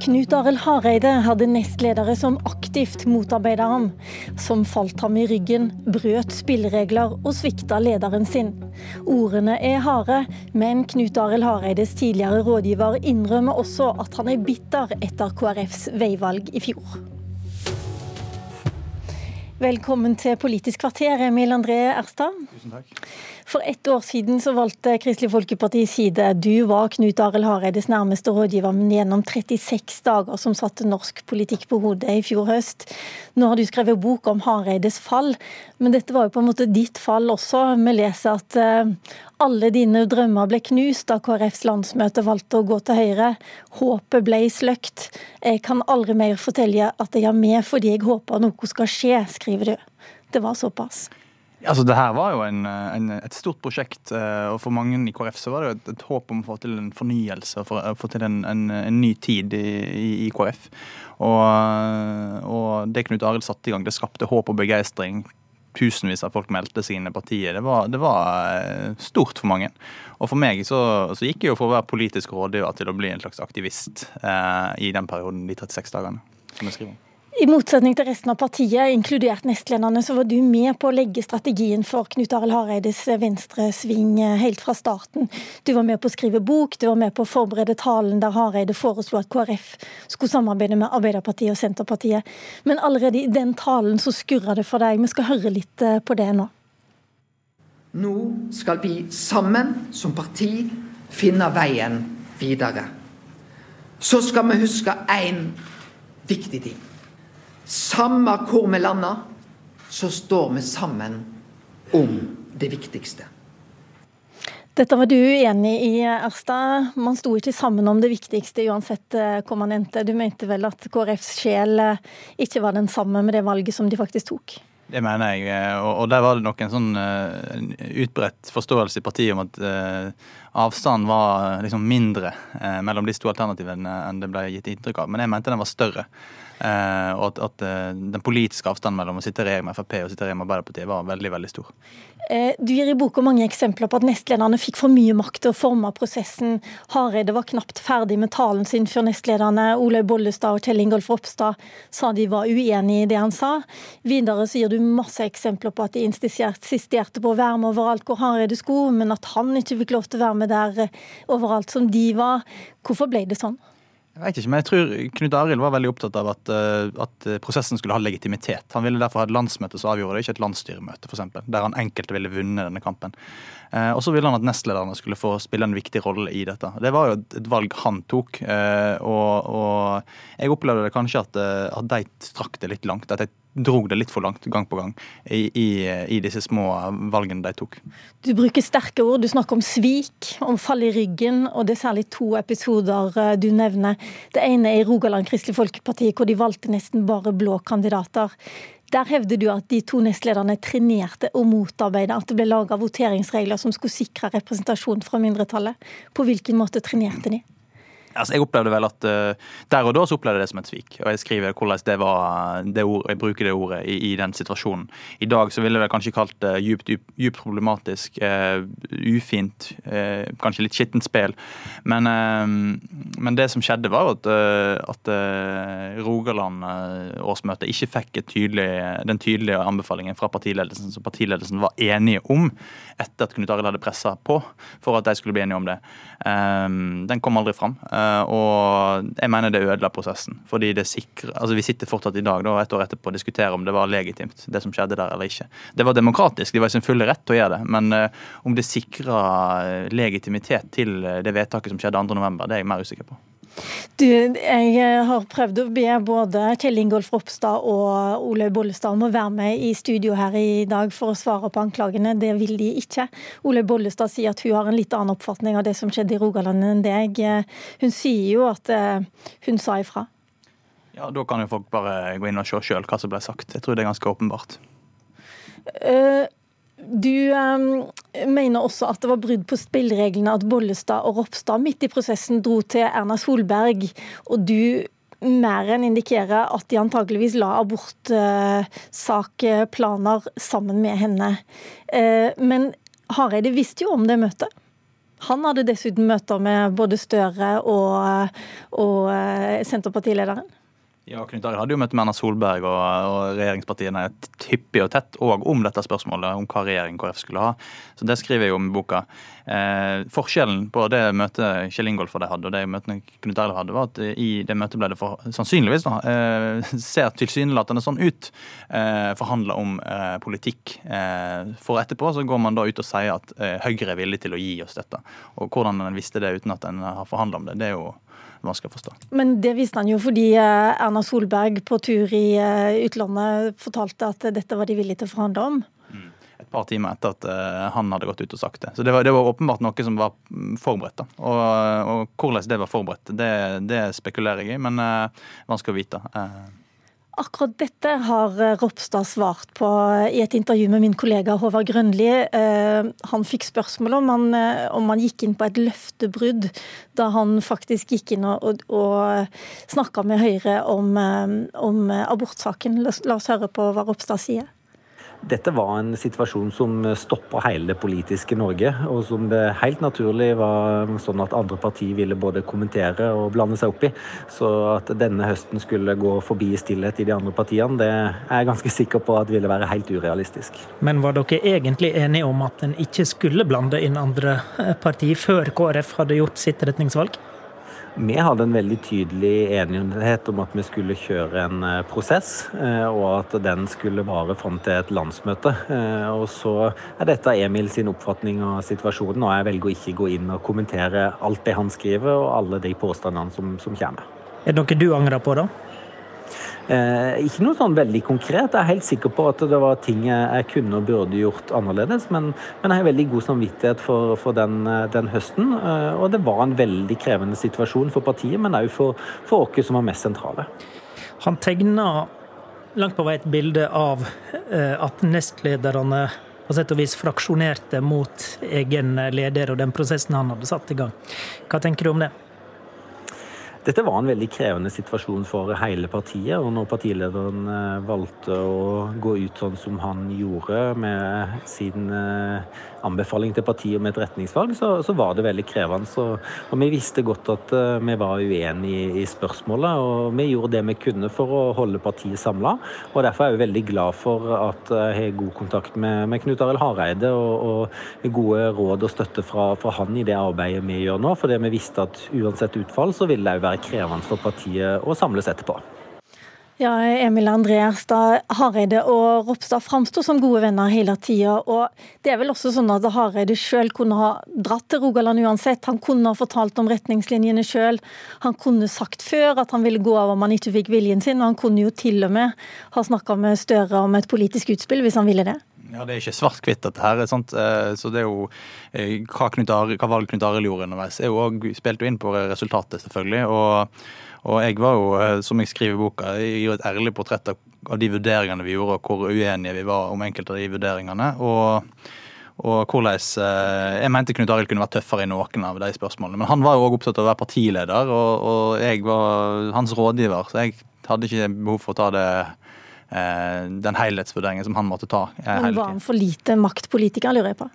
Knut Arild Hareide hadde nestledere som aktivt motarbeidet ham, som falt ham i ryggen, brøt spilleregler og svikta lederen sin. Ordene er harde, men Knut Arild Hareides tidligere rådgiver innrømmer også at han er bitter etter KrFs veivalg i fjor. Velkommen til Politisk kvarter, Emil André Erstad. Tusen takk. For ett år siden så valgte Kristelig Folkeparti side. Du var Knut Arild Hareides nærmeste rådgiver, men gjennom 36 dager som satte norsk politikk på hodet i fjor høst. Nå har du skrevet bok om Hareides fall, men dette var jo på en måte ditt fall også. Vi leser at eh, alle dine drømmer ble knust da KrFs landsmøte valgte å gå til Høyre. Håpet ble sløkt. Jeg kan aldri mer fortelle at jeg er med fordi jeg håper noe skal skje, skriver du. Det var såpass. Altså, det her var jo en, en, et stort prosjekt, eh, og for mange i KrF så var det et, et håp om å få til en fornyelse og få til en, en, ny tid i, i, i KrF. Og, og, det Knut Arild satte i gang, det skapte håp og begeistring. Tusenvis av folk meldte seg inn i partiet. Det var, det var eh, stort for mange. Og for meg så, så gikk jeg jo for å være politisk rådgiver til å bli en slags aktivist eh, i den perioden, de 36 dagene som jeg skriver om. I motsetning til resten av partiet, inkludert nestlederne, så var du med på å legge strategien for Knut Arild Hareides venstresving helt fra starten. Du var med på å skrive bok, du var med på å forberede talen der Hareide foreslo at KrF skulle samarbeide med Arbeiderpartiet og Senterpartiet. Men allerede i den talen så skurra det for deg. Vi skal høre litt eh, på det nå. Nå skal vi sammen som parti finne veien videre. Så skal vi huske én viktig ting. Samme hvor vi lander, så står vi sammen om det viktigste. Dette var du uenig i, Erstad. Man sto ikke sammen om det viktigste uansett eh, hvor man endte. Du mente vel at KrFs sjel eh, ikke var den samme med det valget som de faktisk tok? Det mener jeg, eh, og der var det nok en sånn utbredt forståelse i partiet om at avstanden var liksom mindre mellom disse to alternativene enn det ble gitt inntrykk av. Men jeg mente den var større. Eh, og at, at, eh, den politiske avstanden mellom å sitte i regjering med Frp og sitte i regjering med Arbeiderpartiet var veldig veldig stor. Eh, du gir i boka mange eksempler på at nestlederne fikk for mye makt til å forme prosessen. Hareide var knapt ferdig med talen sin før nestlederne Olaug Bollestad og Kjell Ingolf Ropstad sa de var uenig i det han sa. Videre så gir du masse eksempler på at de insisterte på å være med overalt hvor Hareide skulle, men at han ikke fikk lov til å være med der overalt som de var. Hvorfor ble det sånn? Jeg vet ikke, men jeg tror Knut Arild var veldig opptatt av at, eh, at, prosessen skulle ha legitimitet. Han ville derfor ha et landsmøte som avgjorde det, ikke et landsstyremøte, f.eks., der han enkelte ville vunnet denne kampen. Eh, og så ville han at nestlederne skulle få spille en viktig rolle i dette. Det var jo et, valg han tok, eh, og, og, jeg opplevde det kanskje at, at de trakk det litt langt. at de drog det litt for langt gang på gang i, i, i, disse små valgene de tok. Du bruker sterke ord. Du snakker om svik, om fall i ryggen, og det er særlig to episoder eh, du nevner. Det ene er i Rogaland Kristelig Folkeparti, hvor de valgte nesten bare blå kandidater. Der hevder du at de to nestlederne trenerte og motarbeidet at det ble laga voteringsregler som skulle sikre representasjon fra mindretallet. På hvilken måte trenerte de? Altså, jeg opplevde vel at uh, Der og da så opplevde jeg det som et svik. Og jeg skriver hvordan det var det ord, jeg bruker det ordet i, i, den situasjonen. I dag så ville jeg kanskje kalt det djupt, djupt, problematisk, uh, ufint, uh, kanskje litt skittent spill. Men, men, det som skjedde, var at, at Rogaland-årsmøtet ikke fikk tydelig, den tydelige anbefalingen fra partiledelsen som partiledelsen var enige om etter at Knut Arild hadde pressa på for at de skulle bli enige om det. Den kom aldri fram. Eh, og jeg mener det ødela prosessen. Fordi det sikrer Altså vi sitter fortsatt i dag, da, et år etterpå, og diskuterer om det var legitimt, det som skjedde der eller ikke. Det var demokratisk, de var i sin fulle rett til å gjøre det. Men uh, om det sikra legitimitet til det vedtaket som skjedde 2.11, det er jeg mer usikker på. Du, jeg har prøvd å be både Kjell Ingolf Ropstad og Olaug Bollestad om å være med i studio her i dag for å svare på anklagene. Det vil de ikke. Olaug Bollestad sier at hun har en litt annen oppfatning av det som skjedde i Rogaland enn deg. Hun sier jo at eh, hun sa ifra. Ja, Da kan jo folk bare gå inn og se sjøl hva som ble sagt. Jeg tror det er ganske åpenbart. Uh, du um, mener også at det var brudd på spillereglene at Bollestad og Ropstad midt i prosessen dro til Erna Solberg, og du mer enn indikerer at de antageligvis la abortsakplaner uh, sammen med henne. Uh, men Hareide visste jo om det møtet? Han hadde dessuten møter med både Støre og, og Senterpartilederen. Ja, Knut Arild hadde jo møtt med Erna Solberg og, og regjeringspartiene hyppig og tett òg om dette spørsmålet, om hva regjering KrF skulle ha. Så Det skriver jeg om i boka. Eh, forskjellen på det møtet Kjell Ingolf og de hadde, og det møtene Knut Arild hadde, var at i det møtet ble det for, sannsynligvis da, eh, ser tilsynelatende sånn ut, eh, forhandla om eh, politikk. Eh, for etterpå så går man da ut og sier at eh, Høyre er villig til å gi oss dette. Og hvordan en visste det uten at en har forhandla om det, det er jo vanskelig å forstå. Men det visste han jo fordi eh, Erna Solberg på tur i eh, utlandet fortalte at dette var de villige til å forhandle om. Mm. Et par timer etter at eh, han hadde gått ut og sagt det. Så det var, det var åpenbart noe som var forberedt. Og, og hvordan det var forberedt, det, det spekulerer jeg i, men vanskelig å vite. Uh, Akkurat dette har eh, Ropstad svart på i et intervju med min kollega Håvard Grønli. Eh, han fikk spørsmål om han, eh, om han gikk inn på et løftebrudd da han faktisk gikk inn og, og, og snakka med Høyre om, om abortsaken. La oss høre på hva Ropstad sier. Dette var en situasjon som stoppa hele det politiske Norge, og som det helt naturlig var sånn at andre partier ville både kommentere og blande seg opp i. Så at denne høsten skulle gå forbi stillhet i de andre partiene, det er jeg ganske sikker på at ville være helt urealistisk. Men var dere egentlig enige om at en ikke skulle blande inn andre partier før KrF hadde gjort sitt retningsvalg? Vi hadde en veldig tydelig enighet om at vi skulle kjøre en eh, prosess, eh, og at den skulle vare fram til et landsmøte. Eh, og så er dette Emil sin oppfatning av situasjonen, og jeg velger å ikke gå inn og kommentere alt det han skriver og alle de påstandene som, som kommer. Er det noe du angrer på, da? Eh, ikke noe sånn veldig konkret. Jeg er helt sikker på at det var ting jeg kunne og burde gjort annerledes, men, men jeg har veldig god samvittighet for, for den, eh, den, høsten. Eh, og det var en veldig krevende situasjon for partiet, men òg for, for oss som var mest sentrale. Han tegna langt på vei et bilde av eh, at nestlederne på sett og vis fraksjonerte mot egen leder og den prosessen han hadde satt i gang. Hva tenker du om det? Dette var en veldig krevende situasjon for hele partiet. og Når partilederen eh, valgte å gå ut sånn som han gjorde med sin eh, anbefaling til partiet om et retningsvalg, så, så var det veldig krevende. Så, og Vi visste godt at uh, vi var uenige i, spørsmålet, og vi gjorde det vi kunne for å holde partiet samla. Derfor er jeg veldig glad for at jeg har god kontakt med, med Knut Arild Hareide og, og, gode råd og støtte fra, fra, han i det arbeidet vi gjør nå. For vi visste at uansett utfall så ville det òg være krevende for partiet å samles etterpå. Ja, Emil André Erstad, Hareide og Ropstad framsto som gode venner hele tida. Og det er vel også sånn at Hareide sjøl kunne ha dratt til Rogaland uansett. Han kunne ha fortalt om retningslinjene sjøl. Han kunne sagt før at han ville gå av om han ikke fikk viljen sin. Og han kunne jo til og med ha snakka med Støre om et politisk utspill, hvis han ville det. Ja, Det er ikke svart-hvitt, dette her. Sant? Eh, så det er jo eh, Hva, Knut Arild, hva valg Knut Arild gjorde underveis, er jo også, spilte jo inn på resultatet, selvfølgelig. og og jeg var jo, eh, som jeg skriver i boka, jeg gir et ærlig portrett av, de vurderingene vi gjorde, og hvor uenige vi var om enkelte av de vurderingene. Og, og hvordan Jeg mente Knut Arild kunne vært tøffere i noen av de spørsmålene. Men han var jo òg opptatt av å være partileder, og, og, jeg var hans rådgiver. Så jeg hadde ikke behov for å ta det den helhetsvurderingen som han måtte ta. Men Var han for lite maktpolitiker, lurer jeg på?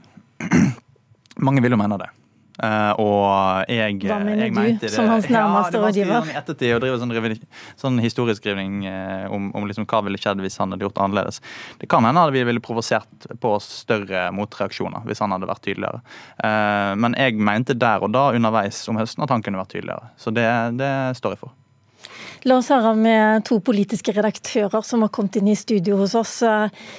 Mange vil jo mene det. Uh, og jeg Hva mener jeg du, som hans nærmeste rådgiver? Ja, I ettertid å drive sånn, sånn historieskrivning uh, om, om liksom hva ville skjedd hvis han hadde gjort det annerledes. Det kan hende at vi ville provosert på større motreaksjoner hvis han hadde vært tydeligere. Uh, men jeg mente der og da underveis om høsten at han kunne vært tydeligere. Så det, det står jeg for. La oss høre med to politiske redaktører som har kommet inn i studio hos oss.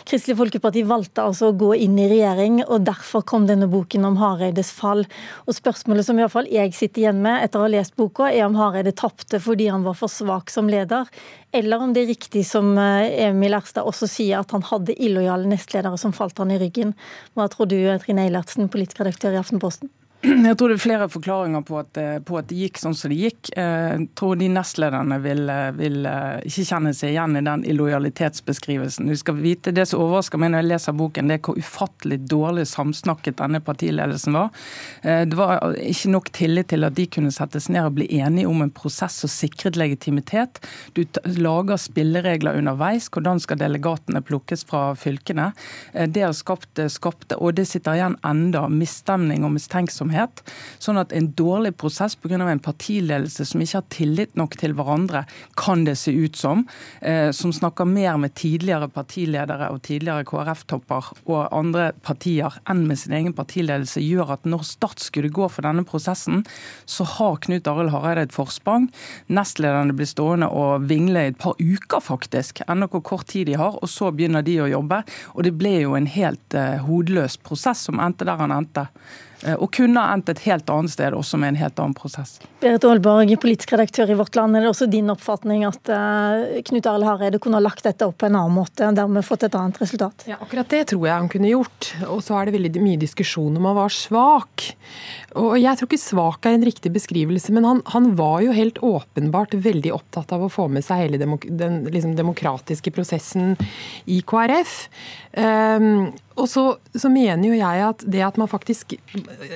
Kristelig Folkeparti valgte altså å gå inn i regjering, og derfor kom denne boken om Hareides fall. Og Spørsmålet som i hvert fall jeg sitter igjen med etter å ha lest boka, er om Hareide tapte fordi han var for svak som leder, eller om det er riktig som eh, Emil Erstad også sier, at han hadde illojale nestledere som falt han i ryggen. Hva tror du, Trine Eilertsen, politisk redaktør i Aftenposten? Jeg tror det er flere forklaringer på at, eh, på at, det gikk sånn som det gikk. Eh, jeg tror de nestlederne vil, eh, vil ikke kjenne seg igjen i den illojalitetsbeskrivelsen. Du skal vite Det som overrasker meg når jeg leser boken, det er hvor ufattelig dårlig samsnakket denne partiledelsen var. Det var ikke nok tillit til at de kunne settes ned og bli enige om en prosess og sikret legitimitet. Du lager spilleregler underveis. Hvordan skal delegatene plukkes fra fylkene? Det har skapt, skapt og det sitter igjen enda, misstemning og mistenksomhet uenighet. Sånn at en dårlig prosess pga. en partiledelse som ikke har tillit nok til hverandre, kan det se ut som. Eh, som snakker mer med tidligere partiledere og tidligere KrF-topper og andre partier enn med sin egen partiledelse, gjør at når Start skulle gå for denne prosessen, så har Knut Arild Hareide et forsprang. Nestlederne blir stående og vingle i et par uker, faktisk. Enda hvor kort tid de har. Og så begynner de å jobbe. Og det ble jo en helt eh, hodeløs prosess som endte der han endte. Eh, og kunne ha endt et helt annet sted, også med en helt annen prosess. Berit Aalborg, politisk redaktør i Vårt Land. Er det også din oppfatning at uh, Knut Arild Hareide kunne ha lagt dette opp på en annen måte, og dermed fått et annet resultat? Ja, akkurat det tror jeg han kunne gjort. Og så er det veldig mye diskusjon om han var svak. Og jeg tror ikke svak er en riktig beskrivelse, men han, han var jo helt åpenbart veldig opptatt av å få med seg hele demok den liksom, demokratiske prosessen i KrF. Um, og så, så, mener jo jeg at det at man faktisk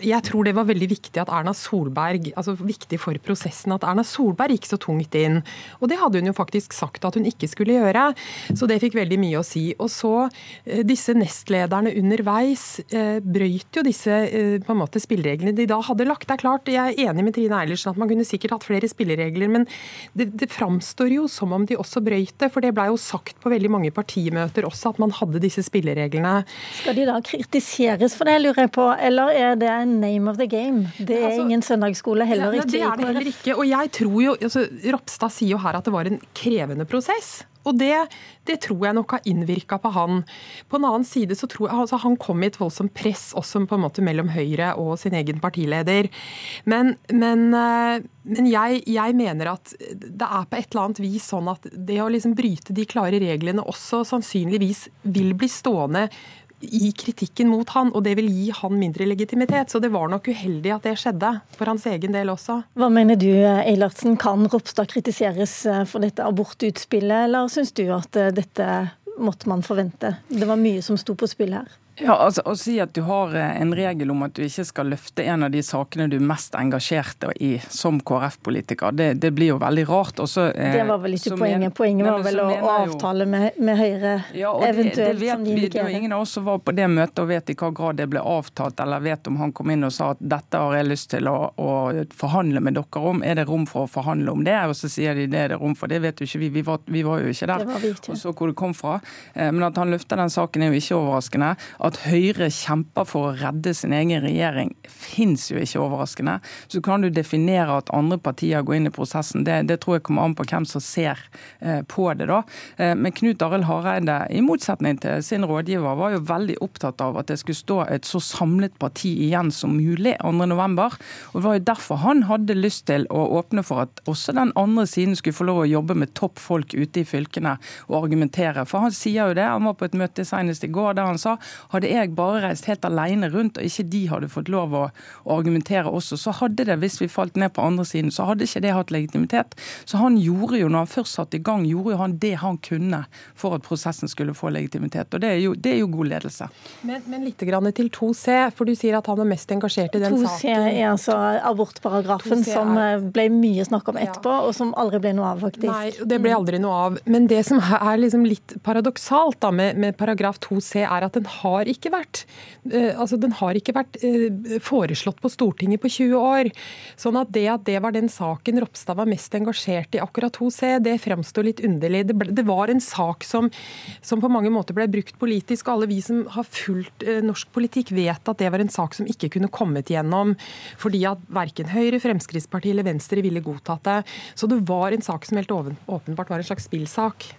Jeg tror det var veldig viktig at Erna Solberg altså viktig for prosessen at Erna Solberg gikk så tungt inn. Og det hadde hun jo faktisk sagt at hun ikke skulle gjøre. Så det fikk veldig mye å si. Og så eh, disse nestlederne underveis eh, brøyt jo disse eh, på en måte spillereglene de da hadde lagt. Det er klart, Jeg er enig med Trine Eilertsen at man kunne sikkert hatt flere spilleregler, men det, det framstår jo som om de også brøyt det. For det blei jo sagt på veldig mange partimøter også at man hadde disse spillereglene. Skal de da kritiseres for det, lurer jeg på, eller er det en name of the game? Det er altså, ingen søndagsskole, heller ja, ikke. Det er det heller ikke. Og jeg tror jo, altså, Ropstad sier jo her at det var en krevende prosess. Og det, det, tror jeg nok har innvirka på han. På en annen side så tror jeg altså Han kom i et voldsomt press også på en måte mellom Høyre og sin egen partileder. Men, men, eh, men jeg, jeg, mener at det er på et eller annet vis sånn at det å liksom bryte de klare reglene også sannsynligvis vil bli stående i kritikken mot han, og det vil gi han mindre legitimitet. Så det var nok uheldig at det skjedde, for hans egen del også. Hva mener du, Eilertsen, kan Ropstad kritiseres eh, for dette abortutspillet, eller syns du at eh, dette måtte man forvente? Det var mye som sto på spill her. Ja, altså Å si at du har eh, en regel om at du ikke skal løfte en av de sakene du er mest engasjert i som KrF-politiker, det, det, blir jo veldig rart. Også, eh, det var vel ikke poenget. Poenget var vel å avtale med, med, Høyre, ja, eventuelt, det, det vet, som de indikerer. Det er ingen av oss som var på det møtet og vet i hva grad det ble avtalt, eller vet om han kom inn og sa at dette har jeg lyst til å, å forhandle med dere om. Er det rom for å forhandle om det? Og så sier de det er det rom for. Det vet jo ikke vi. Vi var, vi var jo ikke der. Vi. Og så hvor det kom fra. Eh, men at han løfter den saken er jo ikke overraskende. At at Høyre kjemper for å redde sin egen regjering, fins jo ikke overraskende. Så kan du definere at andre partier går inn i prosessen. Det, det tror jeg kommer an på hvem som ser eh, på det. da. Eh, men Knut Arild Hareide, i motsetning til sin rådgiver, var jo veldig opptatt av at det skulle stå et så samlet parti igjen som mulig 2.11. Og Det var jo derfor han hadde lyst til å åpne for at også den andre siden skulle få lov å jobbe med toppfolk ute i fylkene og argumentere. For han sier jo det, han var på et møte senest i går der han sa hadde jeg bare reist helt alene rundt, og ikke de hadde fått lov å, å argumentere også, så hadde det, hvis vi falt ned på andre siden, så hadde ikke det hatt legitimitet. Så han gjorde jo, når han først satte i gang, gjorde jo han det han kunne for at prosessen skulle få legitimitet. Og det er jo, det er jo god ledelse. Men, men litt grann til 2C, for du sier at han er mest engasjert i den 2C saken. 2C er altså abortparagrafen som eh, ble mye snakk om etterpå, ja. og som aldri ble noe av, faktisk. Nei, det ble aldri noe av. Men det som er liksom litt paradoksalt da, med, med paragraf 2C, er at den har ikke vært, eh, altså den har ikke vært eh, foreslått på Stortinget på 20 år. Sånn at det at det var den saken Ropstad var mest engasjert i akkurat 2C, det fremstår litt underlig. Det, ble, det var en sak som, som, på mange måter ble brukt politisk. Alle vi som har fulgt eh, norsk politikk vet at det var en sak som ikke kunne kommet gjennom fordi at verken Høyre, Fremskrittspartiet eller Venstre ville godtatt det. Så det var en sak som helt åpenbart var en slags spillsak.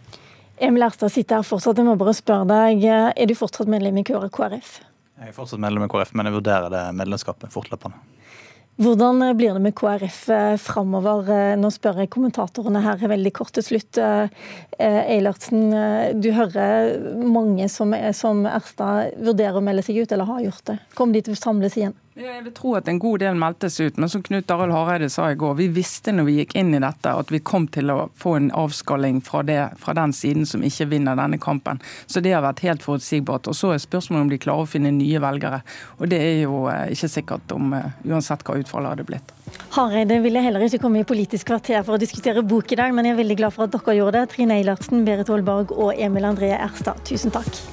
Emil Erstad sitter her fortsatt. Jeg må bare spørre deg, Er du fortsatt medlem i KrF? Jeg er fortsatt medlem i KrF, men jeg vurderer det medlemskapet fortløpende. Hvordan blir det med KrF eh, framover? Eh, nå spør jeg kommentatorene her veldig kort til slutt. Eh, Eilertsen, du hører mange som, som Erstad vurderer å melde seg ut, eller har gjort det. Kommer de til å samles igjen? Jeg vil tro at en god del meldtes ut, men som Knut Arild Hareide sa i går, vi visste når vi gikk inn i dette at vi kom til å få en avskalling fra, det, fra den siden som ikke vinner denne kampen. Så det har vært helt forutsigbart. Og Så er spørsmålet om de klarer å finne nye velgere. Og det er jo eh, ikke sikkert om eh, uansett hva utfallet hadde blitt. Hareide ville heller ikke komme i Politisk kvarter for å diskutere bok i dag, men jeg er veldig glad for at dere gjorde det. Trine Eilertsen, Berit Aalborg og Emil André Erstad, tusen takk.